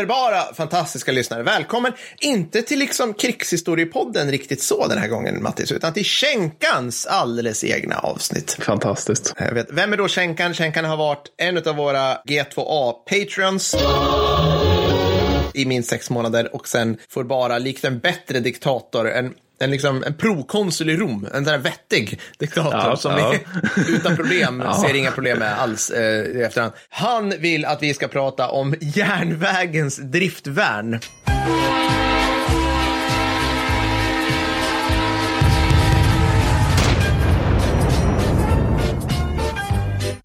underbara, fantastiska lyssnare. Välkommen, inte till liksom krigshistoriepodden riktigt så den här gången, Mattis, utan till Schenkans alldeles egna avsnitt. Fantastiskt. Jag vet, vem är då Schenkan? Schenkan har varit en av våra G2A-patrons i minst sex månader och sen får bara, likt en bättre diktator, en en, liksom, en prokonsul i Rom, en där vettig diktator Ja, som ja. är utan problem, ser inga problem med alls eh, i efterhand. Han vill att vi ska prata om järnvägens driftvärn.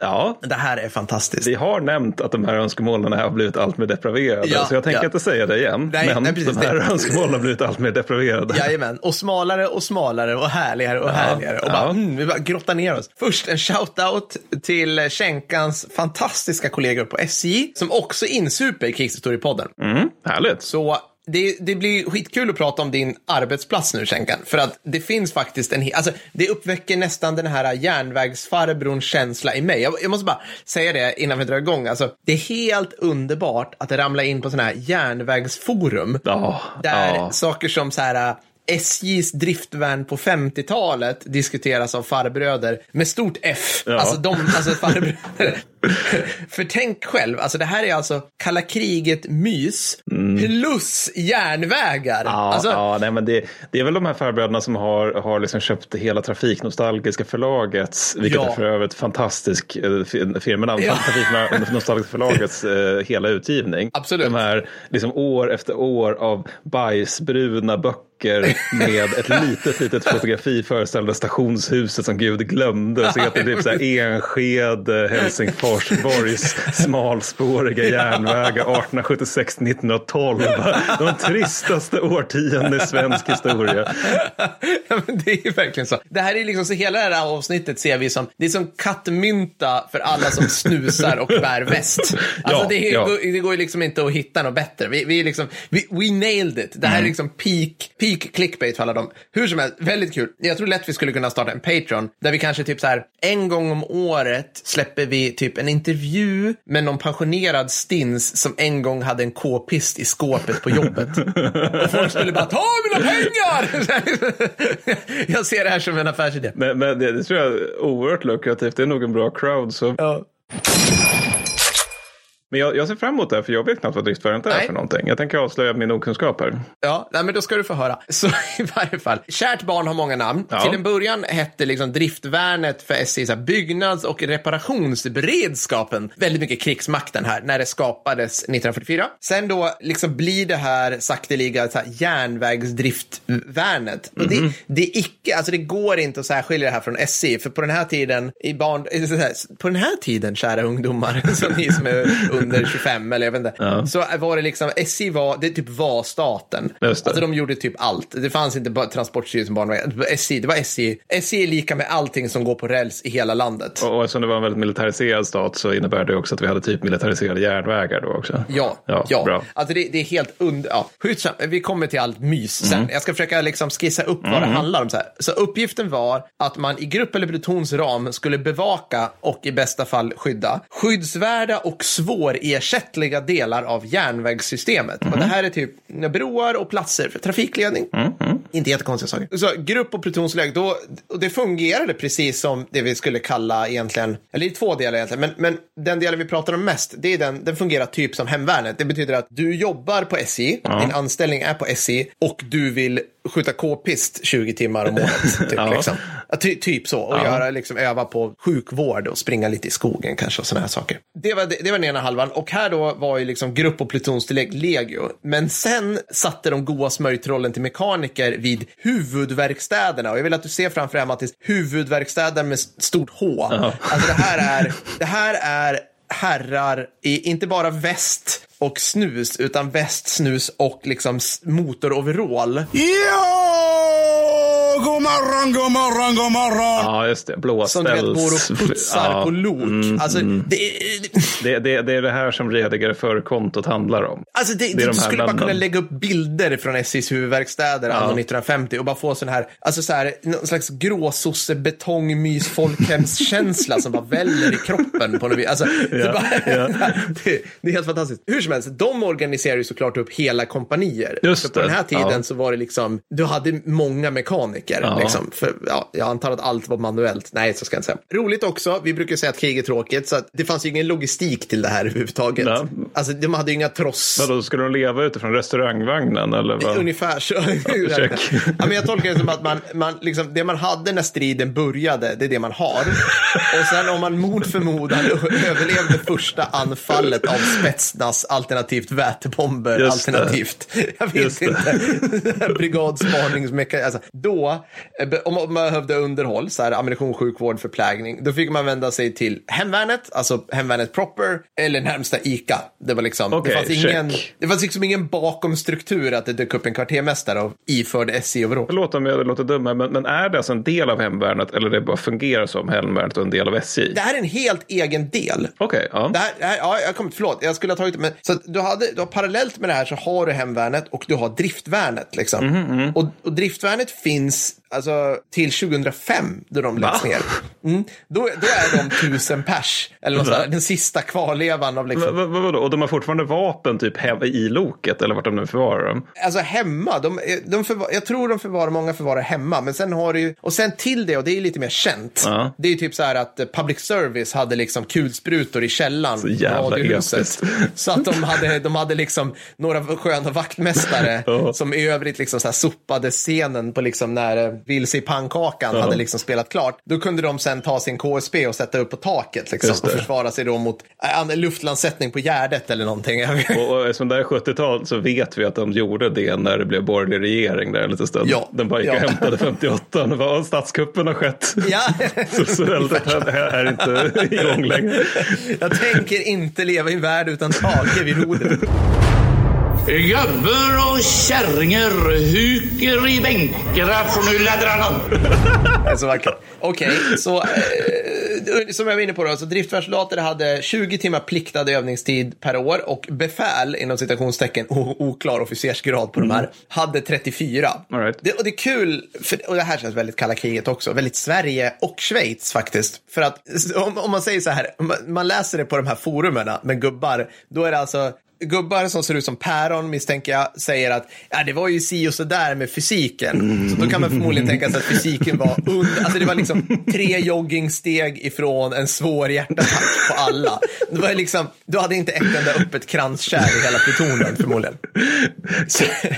Ja, Det här är fantastiskt. vi har nämnt att de här önskemålen har blivit allt mer depraverade. Ja, så jag tänker ja. inte säga det igen. Nej, men nej, precis, de här det- önskemålen har blivit allt mer depraverade. Jajamän, och smalare och smalare och härligare och härligare. Och bara, ja. mm, vi bara grottar ner oss. Först en shout-out till Schenkans fantastiska kollegor på SJ som också insuper Krigshistoriepodden. Mm, härligt. Så det, det blir skitkul att prata om din arbetsplats nu, Schenkan. För att det finns faktiskt en... Alltså, det uppväcker nästan den här järnvägsfarbrorns känsla i mig. Jag, jag måste bara säga det innan vi drar igång. Alltså, det är helt underbart att ramla in på sådana här järnvägsforum. Ja, Där ja. saker som så här... äh, SJs driftvärn på 50-talet diskuteras av farbröder med stort F. Ja. Alltså de, alltså farbröder. För tänk själv, alltså det här är alltså kalla kriget-mys plus järnvägar. Mm. Ja, alltså, ja nej, men det, det är väl de här farbröderna som har, har liksom köpt hela Trafiknostalgiska förlagets, vilket Ja. är för övrigt fantastisk eh, fi- firmanamn, Ja. Trafiknostalgiska förlagets eh, hela utgivning. Absolut. De här liksom år efter år av bajsbruna böcker med ett litet, litet fotografi föreställande stationshuset som Gud glömde. Så heter det typ så här Enskede, Helsingfors, Borgs smalspåriga järnvägar 1876-1912. De tristaste årtionden i svensk historia. Ja, men det är ju verkligen så. Det här är liksom så hela det här avsnittet ser vi som, det är som kattmynta för alla som snusar och bär väst. Alltså Ja, det, är, ja. det går ju liksom inte att hitta något bättre. Vi, vi är liksom, vi, we nailed it. Det här Mm. är liksom peak, peak clickbait för alla dem. Hur som helst, väldigt kul. Jag tror lätt vi skulle kunna starta en Patreon där vi kanske typ så här en gång om året släpper vi typ en intervju med någon pensionerad stins som en gång hade en k-pist i skåpet på jobbet. Och folk skulle bara ta mina pengar! jag ser det här som en affärsidé. Men, men det, det tror jag är oerhört lukrativt. Det är nog en bra crowd. Så. Ja. Men jag, jag ser fram emot det här, för jag vet knappt vad driftvärnet är för någonting. Jag tänker avslöja min okunskap här. Ja, nej, men då ska du få höra. Så i varje fall, kärt barn har många namn. Ja. Till en början hette liksom driftvärnet för SJ så byggnads och reparationsberedskapen. Väldigt mycket krigsmakten här, när det skapades 1944. Sen då liksom blir det här sakteliga så här, järnvägsdriftvärnet. Och det, det är icke, alltså det går inte att särskilja det här från SJ, för på den här tiden, i barn, här, på den här tiden, kära ungdomar, som ni som är under 25 eller jag vet inte, så var det liksom, SJ var, det typ var staten. Alltså de gjorde typ allt. Det fanns inte bara Transportstyrelsen, Banverket, SJ, det var SJ. SJ är lika med allting som går på räls i hela landet. Och, och eftersom det var en väldigt militariserad stat så innebär det också att vi hade typ militariserade järnvägar då också. Ja, Ja, ja. bra. Alltså det, det är helt under... Ja. Vi kommer till allt mys sen. Mm. Jag ska försöka liksom skissa upp vad det handlar om. Så, här. så uppgiften var att man i grupp eller plutons ram skulle bevaka och i bästa fall skydda skyddsvärda och svårersättliga delar av järnvägssystemet. Mm. Och det här är typ broar och platser för trafikledning. Mm, Inte jättekonstiga saker. Så grupp och plutonsläge, då, och det fungerade precis som det vi skulle kalla egentligen, eller i två delar egentligen, men, men den delen vi pratar om mest, det är den, den fungerar typ som hemvärnet. Det betyder att du jobbar på SJ, din anställning är på SJ och du vill skjuta k-pist 20 timmar om året. Typ, Ja. liksom. ja, ty, typ så. Och göra, liksom, öva på sjukvård och springa lite i skogen kanske och sådana här saker. Det var, det, det var den ena halvan. Och här då var ju liksom grupp och plutonstillägg legio. Men sen satte de goa smörjtrollen till mekaniker vid huvudverkstäderna. Och jag vill att du ser framför dig Mattis, huvudverkstäder med stort H. Alltså det här är, det här är herrar i inte bara väst och snus, utan väst, snus och liksom motoroverall. Ja, god morgon, god morgon, god morgon. Ja, just det. Som Blåställs. du vet går och putsar Ja, på lok. mm, alltså, mm. det, Det, det, det är det här som redigare för kontot handlar om. Alltså det, Det är du de skulle bara kunna lägga upp bilder från SJs huvudverkstäder anno 1950 och bara få sån här, alltså så här, någon slags gråsosse betongmys folkhemskänsla som bara väller i kroppen på något vis. Alltså, det, Ja, bara, ja. det, det är helt fantastiskt. Hur som helst, de organiserar ju såklart upp hela kompanier. Just för på den här det, tiden ja. så var det liksom, du hade många mekaniker. Ja. Liksom, för, ja, jag antar att allt var manuellt. Nej, så ska jag inte säga. Roligt också, vi brukar säga att krig är tråkigt, så att det fanns ju ingen logistik till det här överhuvudtaget. Ja. Alltså, de hade ju inga tross. Vadå, skulle de leva utifrån restaurangvagnen eller vad? Ungefär så. check. ja, men jag tolkar det som att man, man liksom, det man hade när striden började, det är det man har. Och sen om man mot förmodan överlevde första anfallet av Spetsnaz alternativt vätebomber Just alternativt, jag vet Just inte, brigadspaningsmekanism. Alltså, då, eh, om man behövde underhåll, så här ammunition, sjukvård, förplägning, då fick man vända sig till hemvärnet, alltså hemvärnet proper, eller närmsta ICA. Det var liksom, Okej, det fanns ingen, det fanns liksom ingen bakom struktur att det dök upp en kvartermästare och iförd SJ-overall. Förlåt om jag låter dum men, men är det alltså en del av hemvärnet eller det bara fungerar som hemvärnet och en del av SJ? Det här är en helt egen del. Okej, ja. Det här, det här, ja, jag kommer, förlåt, jag skulle ha tagit det. Men, så du, hade, du har parallellt med det här så har du hemvärnet och du har driftvärnet. Liksom. Mhm, Och, och driftvärnet finns alltså, till 2005 då de läggs Va? ner. Mm. Då, då är de tusen pers, eller något Va? sånt där, den sista kvarlevan av liksom, va- vadå? Och de har fortfarande vapen typ i loket eller vart de nu förvarar dem? Alltså hemma, de, de förvar, jag tror de förvarar, många förvarar hemma, men sen har du ju, och sen till det, och det är lite mer känt, Ja. det är ju typ så här att eh, public service hade liksom kulsprutor i källaren, Så jävla radiohuset. episkt. Så att de hade, de hade liksom några sköna vaktmästare Ja. som i övrigt liksom så här sopade scenen på liksom när eh, Vilse i pannkakan Ja. hade liksom spelat klart. Då kunde de sen ta sin KSB och sätta upp på taket liksom, och försvara sig då mot äh, luftlandsättning på Gärdet eller någonting. Och, och eftersom det är 70-tal så vet vi att de gjorde det när det blev borgerlig regering där en liten stund. Ja. Den bara gick och Ja. hämtade 58 och bara, statskuppen har skett. Ja. Så, så här, här är inte igång längre. Jag tänker inte leva i en värld utan Tage vid rodret. Gubbar och kärringar huker i bänkarna för nu laddrar de. Det är så vackert. Okej, så eh, som jag var inne på då, så driftvärnssoldater hade 20 timmar pliktad övningstid per år och befäl, inom citationstecken, o- oklar officersgrad på de här, hade 34. All right. det, och det är kul, för, och det här känns väldigt kalla kriget också, väldigt Sverige och Schweiz faktiskt. För att om, om man säger så här, om man, man läser det på de här forumerna med gubbar, då är det alltså Gubbar som ser ut som päron misstänker jag säger att ja, det var ju si och så där med fysiken. Så då kan man förmodligen tänka sig att fysiken var under, alltså det var liksom tre joggingsteg ifrån en svår hjärtattack på alla. Det var liksom, du hade inte ett enda öppet kranskärl i hela plutonen förmodligen.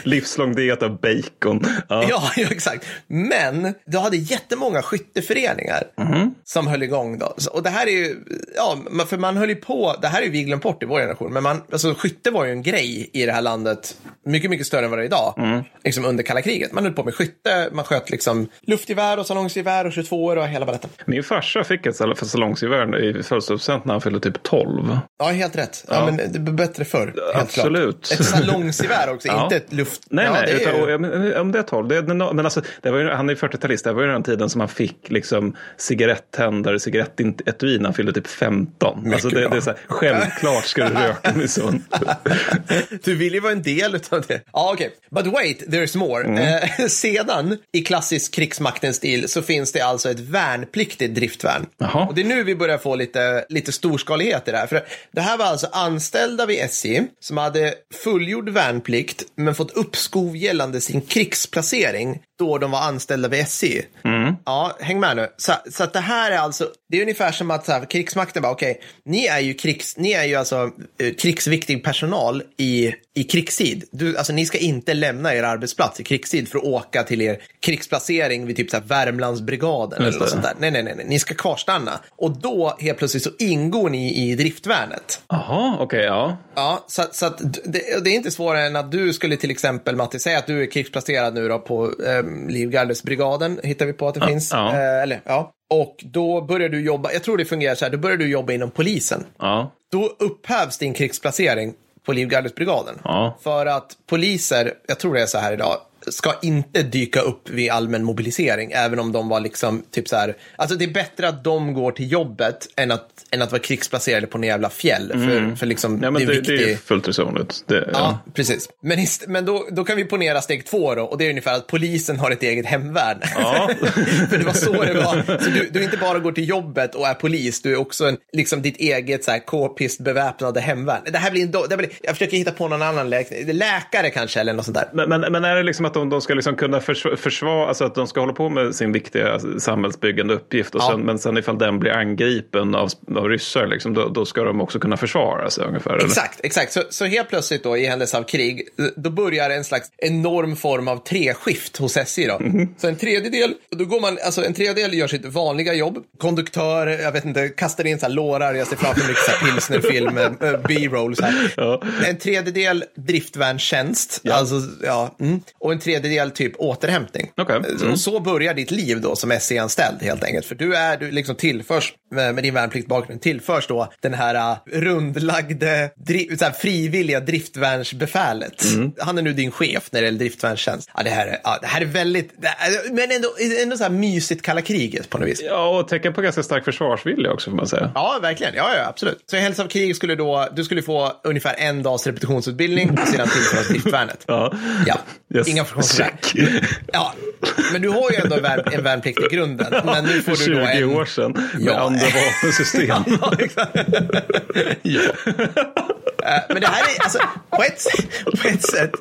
Livslång diet av bacon. Ja. Ja, ja, exakt. Men du hade jättemånga skytteföreningar som höll igång då. Och det här är ju, ja, för man höll ju på, det här är ju vi glömt bort i vår generation, men man, alltså skytte var ju en grej i det här landet, mycket, mycket större än vad det är idag, liksom under kalla kriget. Man höll på med skytte, man sköt liksom luftgevär och salongsgevär och 22 och hela baletten. Min farsa fick ett sal- salongsgevär i födelsedagspresent när han fyllde typ 12. Ja, helt rätt. Ja, men det var bättre förr. Absolut. Klart. Ett salongsgevär också, Ja. inte ett luft... Nej, ja, nej, det utan, ju- ja, om det är 12. Det, men alltså, det var ju, han är ju 40-talist, det var ju den tiden som han fick liksom cigarettändare, cigarettetui när han fyllde typ 15. alltså, det, bra. det är så här, självklart ska du röka med sånt. Du vill ju vara en del av det. Ja, okej. But wait, there's more. Mm. Eh, sedan, i klassisk krigsmaktens stil, så finns det alltså ett värnpliktigt driftvärn. Jaha. Och det är nu vi börjar få lite, lite storskalighet i det här. För det här var alltså anställda vid SJ som hade fullgjord värnplikt men fått uppskov gällande sin krigsplacering då de var anställda vid SJ. Ja, häng med nu. Så, så att det här är alltså, det är ungefär som att så här, krigsmakten bara, okej, ni är ju krigs, ni är ju alltså eh, krigsviktig personal i, i krigstid. Du, alltså ni ska inte lämna er arbetsplats i krigstid för att åka till er krigsplacering vid typ så här Värmlandsbrigaden eller något sånt där. Nej, nej, nej, nej, ni ska kvarstanna. Och då helt plötsligt så ingår ni i driftvärnet. Jaha, okej, ja. Ja, så, så att det, det är inte svårare än att du skulle till exempel, Matti, säga att du är krigsplacerad nu då på eh, Livgardesbrigaden, hittar vi på att det finns. ja. Eh, eller, ja. Och då börjar du jobba, jag tror det fungerar så här, då börjar du jobba inom polisen. ja. Då upphävs din krigsplacering på Livgardesbrigaden. Ja. För att poliser, jag tror det är så här idag, ska inte dyka upp vid allmän mobilisering, även om de var liksom typ så här. Alltså det är bättre att de går till jobbet än att, än att vara krigsplacerade på en jävla fjäll. För, för liksom, Mm. Men det är det, det är fullt resonligt. Ja. Ja, precis. Men, ist- men då, då kan vi ponera steg två då, och det är ungefär att polisen har ett eget hemvärn. Ja. För det var så det var. Så du, du inte bara går till jobbet och är polis, du är också en, liksom ditt eget så här, k-pist beväpnade hemvärn. Det här blir en, do- det blir, jag försöker hitta på någon annan läkare, läkare kanske eller något sånt där. Men, men, men är det liksom att de, de ska liksom kunna försvara, alltså att de ska hålla på med sin viktiga samhällsbyggande uppgift och Ja. sen, men sen ifall den blir angripen av, av ryssar, liksom, då, då ska de också kunna försvara sig ungefär? eller? Exakt, exakt. Så, så helt plötsligt då i händelse av krig, då börjar en slags enorm form av treskift hos SJ då. Så en tredjedel, då går man, alltså en tredjedel gör sitt vanliga jobb, konduktör, jag vet inte, kastar in så här lårar, jag ser framför mig pilsnerfilm, eh, B-roll. Ja. En tredjedel driftvärnstjänst, alltså, ja, mm. och en tredjedel typ återhämtning. Okej. Mm. Så börjar ditt liv då som SC-anställd helt enkelt. För du är, du liksom tillförs med, din värnpliktbakgrund, tillförs då den här uh, rundlagde, dri, så här, frivilliga driftvärnsbefälet. Mm. Han är nu din chef när det gäller driftvärnstjänst. Ja, det här är, ja, det här är väldigt, det är, men ändå, ändå så här mysigt kalla kriget på något vis. Ja, och tecken på ganska stark försvarsvilja också får man säga. Ja, verkligen. Ja, ja, absolut. Så i händelse av krig skulle då, du skulle få ungefär en dags repetitionsutbildning och sedan tillföras driftvärnet. Ja. Ja, Yes. inga Check. Ja, men du har ju ändå en värn- en värnplikt i grunden. Men nu får du 20 då en... år sedan Ja. Andra vapensystem. Ja, exakt. ja. Eh, Men det här är, alltså, på ett, på ett sätt,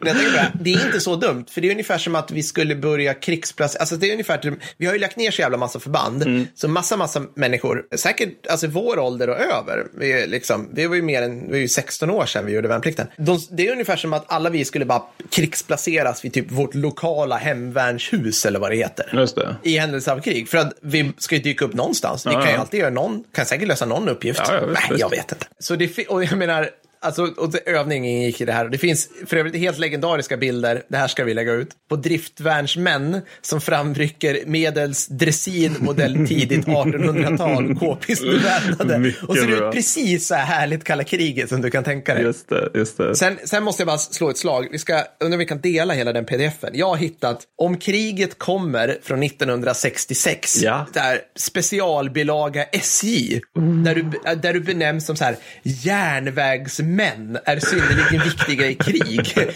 när jag tänker det, är inte så dumt, för det är ungefär som att vi skulle börja krigsplacera, alltså det är ungefär, till- vi har ju lagt ner så jävla massa förband, Mm. så massa, massa människor, säkert alltså vår ålder och över, vi, är liksom, det var ju mer än, det var ju 16 år sedan vi gjorde värnplikten. De, det är ungefär som att alla vi skulle bara krigsplaceras vid typ vårt lokala hemvärnshus eller vad det heter det. i händelse av krig. För att vi ska ju dyka upp någonstans. Vi Ja, kan ju ja. alltid göra någon, kan säkert lösa någon uppgift. Ja, Nej, jag vet inte. Så det, och jag menar, alltså, och övning ingick i det här. Det finns för övrigt helt legendariska bilder, det här ska vi lägga ut, på driftvärnsmän som framrycker medels dressin modell tidigt 1800-tal, k-pistbeväpnade. Och så är det precis så här härligt kalla kriget som du kan tänka dig. Just det, just det. Sen, sen måste jag bara slå ett slag. Vi ska, undrar om vi kan dela hela den pdfen. Jag har hittat, om kriget kommer från 1966, Ja. där specialbilaga SJ, där, du, där du benämns som så här, järnvägsmän är synnerligen viktiga i krig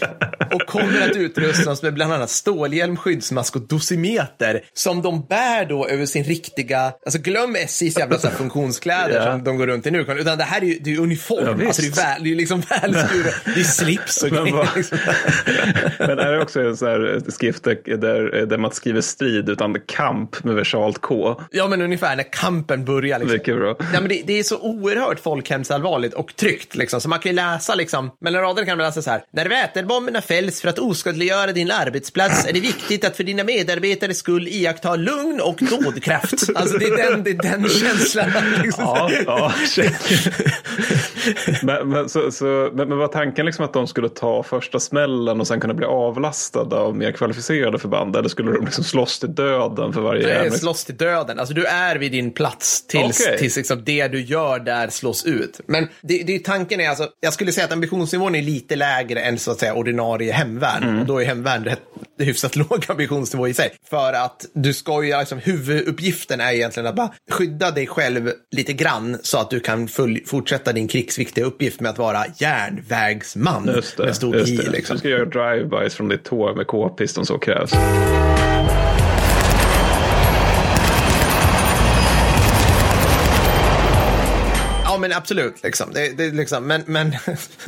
och kommer att utrustas med bland annat stålhjälm, skyddsmask och dosimeter som de bär då över sin riktiga, alltså glöm SJs jävla så funktionskläder Ja. som de går runt i nu, utan det här är ju, det är uniform, Ja, alltså det är, väl, det är liksom välskuret, det är slips och Men grejer. Liksom. Men är det också en sån här skrift där, där, man skriver strid utan kamp med versalt K? Ja, men ungefär när kampen börjar. Liksom. Mycket bra. Ja, men det, det är så oerhört folkhemsallvarligt och tryggt. Liksom. Så man kan ju läsa, liksom, mellan raderna kan man läsa så här. När väterbomberna fälls för att oskadliggöra din arbetsplats är det viktigt att för dina medarbetares skull iaktta lugn och dådkraft. alltså det är den, det är den känslan. Liksom. Ja, ja. men, men, så, så, men, men var tanken liksom att de skulle ta första smällen och sen kunna bli avlastade av mer kvalificerade förband? Eller skulle de liksom slåss till döden för varje Nej, järnvägs... slåss till döden. Alltså du är vid din plats tills, Okej. tills liksom det du gör där slås ut. Men det, det, tanken är alltså, jag skulle säga att ambitionsnivån är lite lägre än så att säga ordinarie hemvärn. Mm. Och då är hemvärn rätt, hyfsat låg ambitionsnivå i sig. För att du ska ju, liksom, huvuduppgiften är egentligen att bara skydda dig själv lite grann så att du kan full, fortsätta din krigsviktiga uppgift med att vara järnvägsman. Just det, med stor just I det. liksom. Du ska göra drive-bys från ditt tåg med k-pist om så krävs. Men absolut. Liksom. Det, det, liksom, men men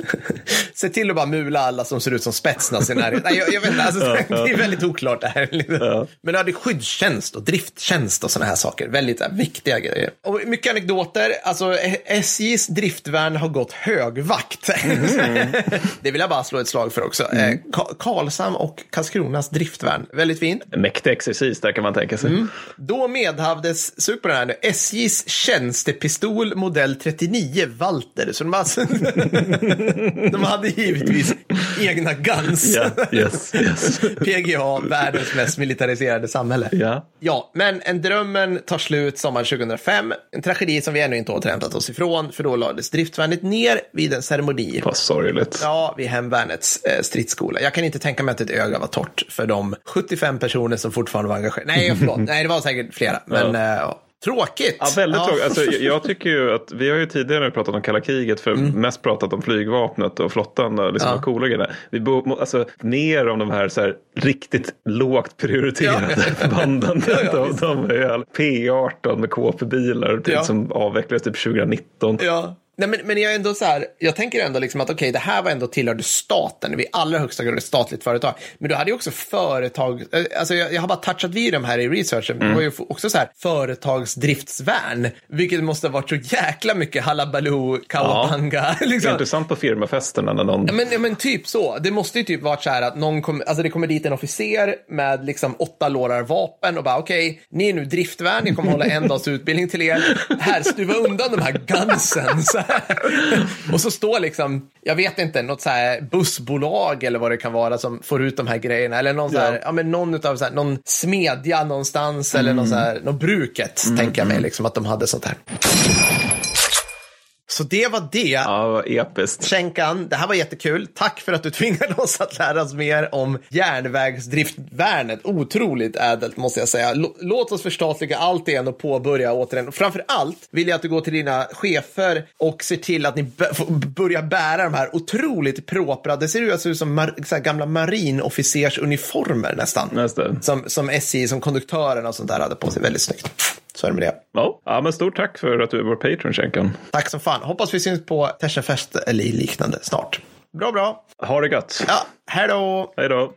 se till att bara mula alla som ser ut som Spetsnaz i närheten. Nej, jag, jag vet inte, alltså, det är väldigt oklart det här. Liksom. Men du hade skyddstjänst och drifttjänst och sådana här saker. Väldigt här, viktiga grejer. Och mycket anekdoter. Alltså, SJs driftvärn har gått högvakt. det vill jag bara slå ett slag för också. Eh, Ka- Karlshamn och Karlskronas driftvärn. Väldigt fint. En mäktig exercis där kan man tänka sig. Mm. Då medhavdes, sug på den här nu, SJs tjänstepistol modell 39 Walter. Så de, alltså, de hade givetvis egna guns. Ja, yes, yes. PGA, världens mest militariserade samhälle. Ja. Ja, men en drömmen tar slut sommaren 2005. En tragedi som vi ännu inte återhämtat oss ifrån, för då lades driftvärnet ner vid en ceremoni. Vad sorgligt. Ja, vid hemvärnets eh, stridsskola. Jag kan inte tänka mig att ett öga var torrt för de 75 personer som fortfarande var engagerade. Nej, förlåt. Nej, det var säkert flera. Men eh, tråkigt. Ja, väldigt tråkigt. Alltså, jag, tycker ju att vi har ju tidigare pratat om kalla kriget för Mm. mest pratat om flygvapnet och flottan och liksom ja. coola grejer. Vi bo, alltså ner om de här, så här riktigt lågt prioriterade Ja. förbanden. Ja, ja, de, de är all P18 med KP-bilar typ, Ja. som avvecklades typ 2019. Ja. Nej, men, men jag är ändå så här, jag tänker ändå liksom att okej, det här var ändå tillhörde staten, i allra högsta grad ett statligt företag. Men du hade ju också företag, eh, alltså jag, jag har bara touchat vid dem här i researchen, det var ju också så här företagsdriftsvärn, vilket måste ha varit så jäkla mycket halabaloo, kawabanga. Det är liksom. intressant på firmafesterna när någon Ja, Men, ja, men typ så. Det måste ju typ varit så här att någon kom, alltså det kommer dit en officer med liksom åtta lårar vapen och bara okej, ni är nu driftvärn, ni kommer hålla en dags utbildning till er. Här, stuva undan de här gunsen. Så. Och så står liksom, jag vet inte, något så här bussbolag eller vad det kan vara som får ut de här grejerna. Eller någon så här, ja men någon utav så här, någon smedja någonstans eller någon så här, någon bruket, tänker jag mig liksom att de hade sånt här. Så det var det. Ja, vad episkt. Schenkan, det här var jättekul. Tack för att du tvingade oss att lära oss mer om järnvägsdriftvärnet. Otroligt ädelt måste jag säga. L- Låt oss förstatliga allt igen och påbörja återigen. Framför allt vill jag att du går till dina chefer och ser till att ni börjar bära de här otroligt propra, det ser ju alltså ut som mar- så gamla marinofficersuniformer nästan. Nästa. Som, som SJ, som konduktörerna och sånt där hade på sig. Väldigt snyggt. Så är det med det. Ja. ja, men stort tack för att du är vår Patreon, Schenkan. Tack som fan. Hoppas vi syns på Tersenfest eller liknande snart. Bra, bra. Ha det gött. Ja, hej då! Hej då.